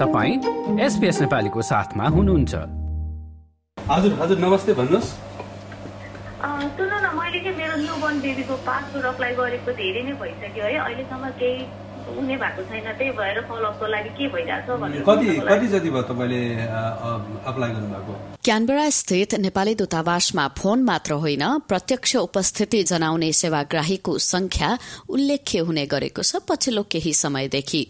तपाईँ एसपिएस नेपालीको साथमा हुनुहुन्छ। हजुर हजुर नमस्ते भन्नुहोस्। सुन न मैले चाहिँ मेरो न्युबर्न बेबीको पासपोर्ट अप्लाई गरेको धेरै नै भइसक्यो है। अहिलेसम्म केही हुने भएको छैन त्यही भएर फलोअपको लागि के भइरहेछ भनेर कति कति जति भयो तपाईँले अप्लाई गर्नुभएको? क्यानबेरा स्थित नेपाली दूतावासमा फोन मात्र होइन प्रत्यक्ष उपस्थिति जनाउने सेवाग्राहीको संख्या उल्लेख्य हुने गरेको छ पछिल्लो केही समयदेखि।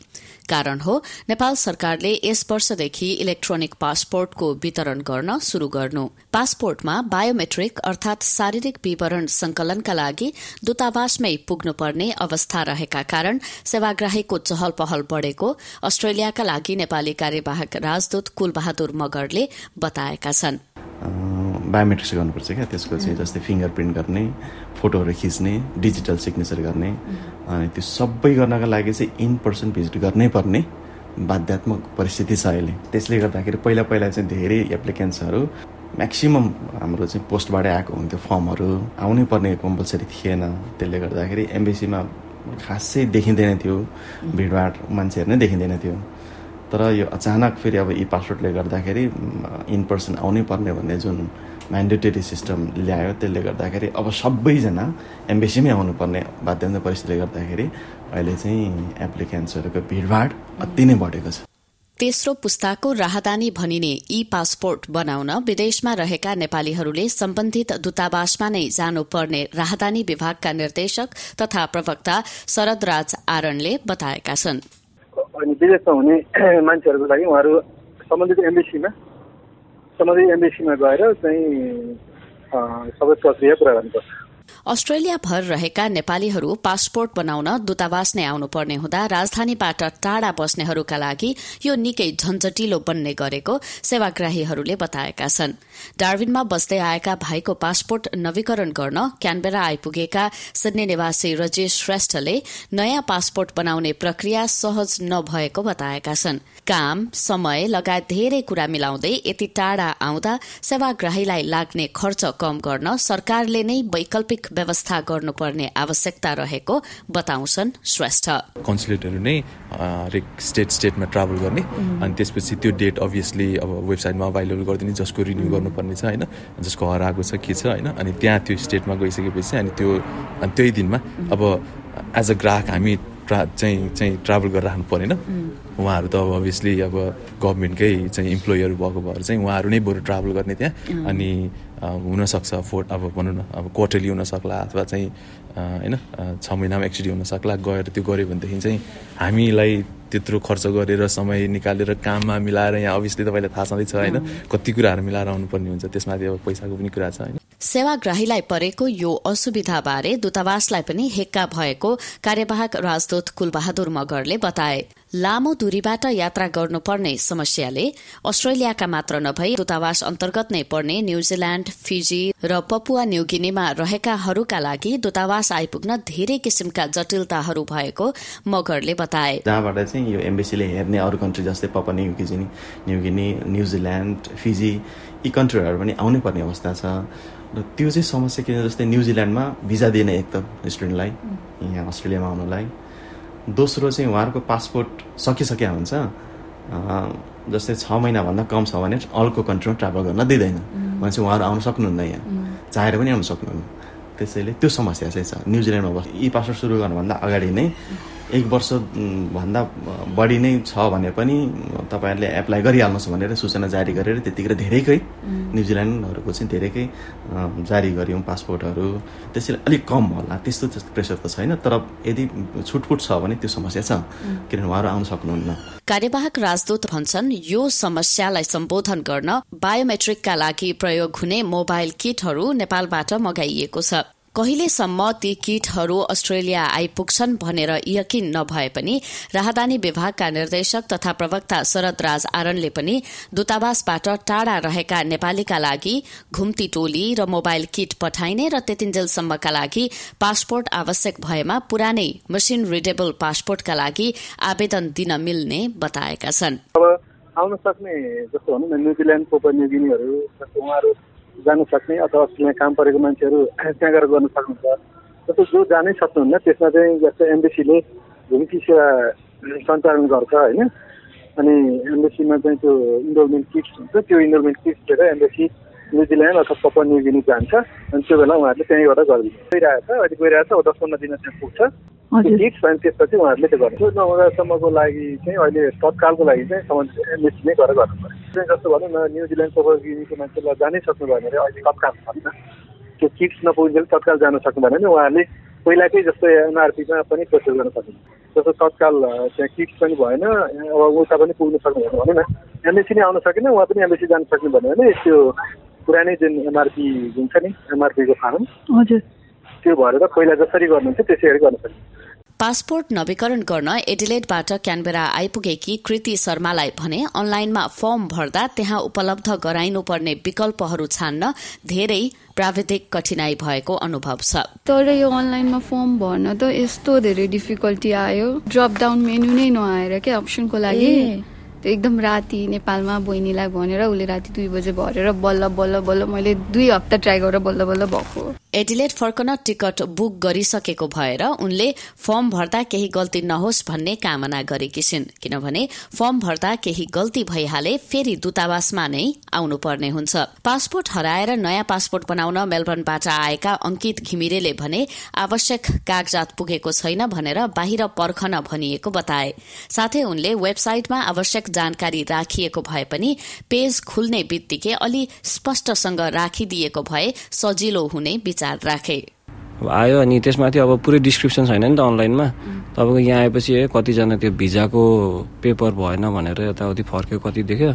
कारण हो। नेपाल सरकारले यस वर्षदेखि इलेक्ट्रोनिक पासपोर्टको वितरण गर्न शुरू गर्नु। पासपोर्टमा बायोमेट्रिक अर्थात शारीरिक विवरण संकलनका लागि दूतावासमै पुग्नुपर्ने अवस्था रहेका कारण सेवाग्राहीको चहल पहल बढ़ेको अस्ट्रेलियाका लागि नेपाली कार्यवाहक राजदूत कुलबहादुर मगरले बताएका छन्। बायोमेट्रिक्स गर्नुपर्छ क्या। त्यसको चाहिँ जस्तै फिङ्गर प्रिन्ट गर्ने फोटोहरू खिच्ने डिजिटल सिग्नेचर गर्ने अनि त्यो सबै गर्नका लागि चाहिँ इन पर्सन भिजिट गर्नै पर्ने बाध्यात्मक परिस्थिति छ अहिले। त्यसले गर्दाखेरि पहिला पहिला चाहिँ धेरै एप्लिकेन्ट्सहरू म्याक्सिमम् हाम्रो चाहिँ पोस्टबाटै आएको हुन्थ्यो। फर्महरू आउनै पर्ने कम्पलसरी थिएन। त्यसले गर्दाखेरि एमबिसीमा खासै देखिँदैन थियो। भिडभाड मान्छेहरू नै देखिँदैन थियो। तर यो अचानक फेरि अब ई पासपोर्टले गर्दाखेरि इन पर्सन आउनै पर्ने भन्ने जुन म्यान्डेटरी सिस्टम ल्यायो त्यसले गर्दाखेरि अब सबैजना एम्बेसीमै आउनुपर्ने बाध्य परिस्थितिले गर्दाखेरि अहिले चाहिँ एप्लिकेन्ट्सहरूको भिडभाड अति नै बढेको छ। तेस्रो पुस्ताको राहदानी भनिने ई पासपोर्ट बनाउन विदेशमा रहेका नेपालीहरूले सम्बन्धित दूतावासमा नै जानुपर्ने राहदानी विभागका निर्देशक तथा प्रवक्ता शरद राज आरणले बताएका छन्। विदेशमा हुने मान्छेहरूको लागि उहाँहरू सम्बन्धित एम्बेसीमा सम्बन्धित एम्बेसीमा गएर चाहिँ सबै प्रक्रिया पुरा गर्नुपर्छ अस्ट्रेलिया भर रहेका नेपालीहरू पासपोर्ट बनाउन दूतावास नै आउनुपर्ने हुँदा राजधानीबाट टाढा बस्नेहरूका लागि यो निकै झन्झटिलो बन्ने गरेको सेवाग्राहीहरूले बताएका छन्। डार्विनमा बस्दै आएका भाइको पासपोर्ट नवीकरण गर्न क्यानबेरा आइपुगेका सिडनी निवासी रजेश श्रेष्ठले नयाँ पासपोर्ट बनाउने प्रक्रिया सहज नभएको बताएका छन्। काम समय लगायत धेरै कुरा मिलाउँदै यति टाढा आउँदा सेवाग्राहीलाई लाग्ने खर्च कम गर्न सरकारले नै वैकल्पिक व्यवस्था गर्नुपर्ने आवश्यकता रहेको बताउँछन् श्रेष्ठ। कन्सुलेटहरू नै हरेक स्टेट स्टेटमा ट्राभल गर्ने। अनि त्यसपछि त्यो डेट अभियसली अब वेबसाइटमा अभाइलेबल गरिदिने जसको रिन्यू गर्नुपर्ने छ होइन? जसको हराएको छ के छ होइन? अनि त्यहाँ त्यो स्टेटमा गइसकेपछि अनि त्यो अनि त्यही दिनमा अब एज अ ग्राहक हामी ट्रा चाहिँ चाहिँ ट्राभल गरेर राख्नु परेन उहाँहरू त अब अभियसली अब गभर्मेन्टकै चाहिँ इम्प्लोइहरू भएको भएर चाहिँ उहाँहरू नै बरु ट्राभल गर्ने त्यहाँ। अनि हुनसक्छ फोर्ट अब भनौँ न अब क्वार्टरली हुनसक्ला अथवा चाहिँ होइन छ महिनामा एकचोटि हुनसक्ला। गएर त्यो गऱ्यो भनेदेखि चाहिँ हामीलाई त्यत्रो खर्च गरेर समय निकालेर काममा मिलाएर यहाँ अभियसली तपाईँलाई थाहा छँदैछ होइन। कति कुराहरू मिलाएर आउनुपर्ने हुन्छ त्यसमाथि अब पैसाको पनि कुरा छ होइन। सेवाग्राहीलाई परेको यो असुविधाबारे दूतावासलाई पनि हेक्का भएको कार्यवाहक राजदूत कुलबहादुर मगरले बताए। लामो दूरीबाट यात्रा गर्नुपर्ने समस्याले अस्ट्रेलियाका मात्र नभई दूतावास अन्तर्गत नै पर्ने न्यूजील्याण्ड फिजी र पपुवा न्युगिनीमा रहेकाहरूका लागि दूतावास आइपुग्न धेरै किसिमका जटिलताहरू भएको मगरले बताए। जहाँबाट चाहिँ यो एम्बेसीले हेर्ने अरू कन्ट्री जस्तै Papua New Guinea New Guinea New Zealand Fiji यी कन्ट्रीहरू पनि आउनै पर्ने अवस्था छ। र त्यो चाहिँ समस्या किन जस्तै न्युजिल्यान्डमा भिजा दिएन एक त स्टुडेन्टलाई यहाँ अस्ट्रेलियामा आउनलाई। दोस्रो चाहिँ उहाँहरूको पासपोर्ट सकिसकेका हुन्छ जस्तै छ महिनाभन्दा कम छ भने अर्को कन्ट्रीमा ट्राभल गर्न दिँदैन। भनेपछि उहाँहरू आउन सक्नुहुन्न यहाँ। चाहेर पनि आउन सक्नुहुन्न। त्यसैले त्यो समस्या चाहिँ छ। न्युजिल्यान्डमा बस् यी पासपोर्ट सुरु गर्नुभन्दा अगाडि नै एक वर्ष भन्दा बढी नै छ भने पनि तपाईँहरूले एप्लाई गरिहाल्नुहोस् भनेर सूचना जारी गरेर त्यतिखेर धेरैकै न्युजिल्यान्डहरूको चाहिँ धेरैकै जारी गऱ्यौँ पासपोर्टहरू। त्यसैले अलिक कम होला त्यस्तो प्रेसर त छैन तर यदि छुटपुट छ भने त्यो समस्या छ किनभने उहाँहरू आउन सक्नुहुन्न। कार्यवाहक राजदूत भन्छन् यो समस्यालाई सम्बोधन गर्न बायोमेट्रिकका लागि प्रयोग हुने मोबाइल किटहरू नेपालबाट मगाइएको छ। कहिलेसम्म ती किटहरू अस्ट्रेलिया आइपुग्छन् भनेर यकिन नभए पनि राहदानी विभागका निर्देशक तथा प्रवक्ता शरद राज आरणले पनि दूतावासबाट टाढा रहेका नेपालीका लागि घुम्ती टोली र मोबाइल किट पठाइने र त्यतिन्जेलसम्मका लागि पासपोर्ट आवश्यक भएमा पुरानै मसिन रिडेबल पासपोर्टका लागि आवेदन दिन मिल्ने बताएका छन्। आउन सक्ने जस्तो भनौँ न न्युजिल्यान्ड न्युगिनीहरू उहाँहरू जानु सक्ने अथवा अस्ट्रेलिया काम परेको मान्छेहरू त्यहाँ गएर गर्न सक्नुहुन्छ। जस्तो जो जानै सक्नुहुन्न त्यसमा चाहिँ जस्तो एमबिसीले भूमिकी सेवा सञ्चालन गर्छ होइन? अनि एम्बेसीमा चाहिँ त्यो इन्डोलमेन्ट किट्स हुन्छ त्यो इन्डोलमेन्ट किट्स लिएर एम्बेसी न्युजिल्यान्ड अथवा पप्पा न्युगिनी जान्छ। अनि त्यो बेला उहाँहरूले त्यहीँबाट गरिदिन्छ। छ अहिले गइरहेको छ दस पन्ध्र दिन त्यहाँ पुग्छ। त्यो किट्स अनि त्यसपछि उहाँहरूले त्यो गर्नु। नहुँदासम्मको लागि चाहिँ अहिले तत्कालको लागि चाहिँ सम्बन्धित एम्बेसी नै गरेर गर्नु पऱ्यो। जस्तो भनौँ न न्युजिल्यान्ड पप्पा न्युगिनीको मान्छेलाई जानै सक्नु भएन अरे अहिले तत्काल भन्छ त्यो किट्स नपुगिन्जेल तत्काल जानु सक्नु भएन भने उहाँहरूले पहिलाकै जस्तो एमआरपीमा पनि प्रोसेस गर्न सकिन्छ जस्तो तत्काल त्यहाँ किट्स पनि भएन अब उता पनि पुग्नु सक्नु भएन भनौँ न एमएसी नै आउन सकेन उहाँ पनि एमएसी जानु सक्नु भन्यो भने त्यो पुरानै जुन एमआरपी हुन्छ नि एमआरपीको फारम हजुर। त्यो भरेर पहिला जसरी गर्नुहुन्छ त्यसै गरी गर्न सकिन्छ। पासपोर्ट नवीकरण गर्न एडिलेटबाट क्यानबेरा आइपुगेकी कृति शर्मालाई भने अनलाइनमा फर्म भर्दा त्यहाँ उपलब्ध गराइनुपर्ने विकल्पहरू छान्न धेरै प्राविधिक कठिनाई भएको अनुभव छ। तर यो अनलाइनमा फर्म भर्न त यस्तो धेरै डिफिकल्टी आयो। ड्रप डाउन मेन्यु नै नआएर के अप्सनको लागि? त्यो एकदम राति नेपालमा बहिनीलाई भनेर उसले राति दुई बजे भरेर बल्ल बल्ल बल्ल मैले दुई हप्ता ट्राई गरेर बल्ल बल्ल भएको। एडिलेट फर्कन टिकट बुक गरिसकेको भएर उनले फर्म भर्दा केही गल्ती नहोस् भन्ने कामना गरेकी छिन्। किनभने फर्म भर्दा केही गल्ती भइहाले फेरि दूतावासमा नै आउनु पर्ने हुन्छ। पासपोर्ट हराएर नयाँ पासपोर्ट बनाउन मेलबर्नबाट आएका अंकित घिमिरेले भने आवश्यक कागजात पुगेको छैन भनेर बाहिर पर्खन भनिएको बताए। साथै उनले वेबसाइटमा आवश्यक जानकारी राखिएको भए पनि पेज खुल्ने बित्तिकै अलि स्पष्टसँग राखिदिएको भए सजिलो हुने विचार राखे। अब आयो अनि त्यसमाथि अब पुरै डिस्क्रिप्सन छैन नि त अनलाइनमा तपाईँको यहाँ आएपछि कतिजना त्यो भिजाको पेपर भएन भनेर यताउति फर्क्यो कति देख्यो?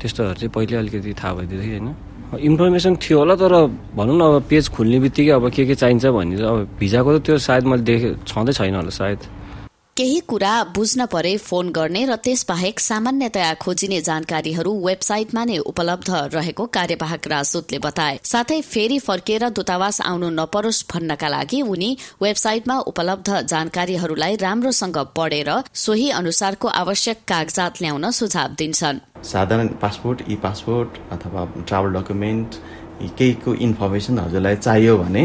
त्यस्तोहरू चाहिँ पहिले अलिकति थाहा भइदियो थियो होइन। इन्फर्मेसन थियो होला तर भनौँ न अब पेज खुल्ने बित्तिकै अब के के चाहिन्छ भन्ने अब भिजाको त त्यो सायद मैले देखेँ छँदै छैन होला सायद। केही कुरा बुझ्न परे फोन गर्ने र त्यसबाहेक सामान्यतया खोजिने जानकारीहरू वेबसाइटमा नै उपलब्ध रहेको कार्यवाहक राजदूतले बताए। साथै फेरि फर्किएर दूतावास आउनु नपरोस् भन्नका लागि उनी वेबसाइटमा उपलब्ध जानकारीहरूलाई राम्रोसँग पढेर सोही अनुसारको आवश्यक कागजात ल्याउन सुझाव दिन्छन्। साधारण पासपोर्ट ई पासपोर्ट अथवा ट्राभल डकुमेन्ट केहीको इन्फर्मेसन हजुरलाई चाहियो भने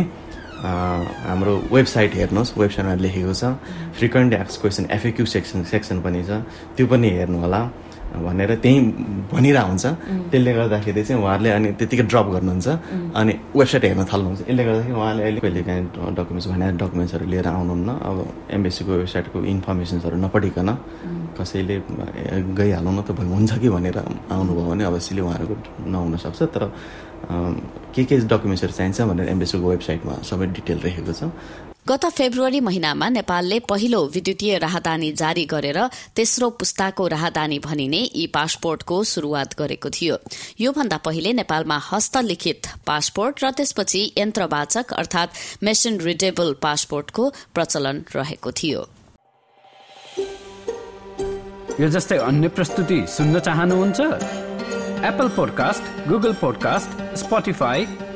हाम्रो वेबसाइट हेर्नुहोस् वेबसाइटमा लेखेको छ। फ्रिक्वेन्ट एक्स क्वेसन एफएक्यु सेक्सन सेक्सन पनि छ। त्यो पनि हेर्नु होला भनेर त्यहीँ भनिरहेको हुन्छ। त्यसले गर्दाखेरि चाहिँ उहाँहरूले अनि त्यतिकै ड्रप गर्नुहुन्छ। अनि वेबसाइट हेर्न थाल्नुहुन्छ। यसले गर्दाखेरि उहाँले अहिले कहिले काहीँ डकुमेन्ट्स भने डकुमेन्ट्सहरू लिएर आउनुहुन्न। अब एमबिसीको वेबसाइटको इन्फर्मेसन्सहरू नपढिकन कसैले गइहाल्नु न त हुन्छ कि भनेर आउनुभयो भने अवश्यले उहाँहरूको नहुनसक्छ। तर के के डकुमेन्ट्सहरू चाहिन्छ भनेर एम्बेसीको वेबसाइटमा सबै डिटेल रहेको छ। गत फेब्रुअरी महिनामा नेपालले पहिलो विद्युतीय राहदानी जारी गरेर तेस्रो पुस्ताको राहदानी भनिने ई पासपोर्टको शुरूआत गरेको थियो। योभन्दा पहिले नेपालमा हस्तलिखित पासपोर्ट र त्यसपछि यन्त्रवाचक अर्थात मेसिन रिडेबल पासपोर्टको प्रचलन रहेको थियो। यो अन्य प्रस्तुति सुन्न चाहनुहुन्छ? Apple podcast Google podcast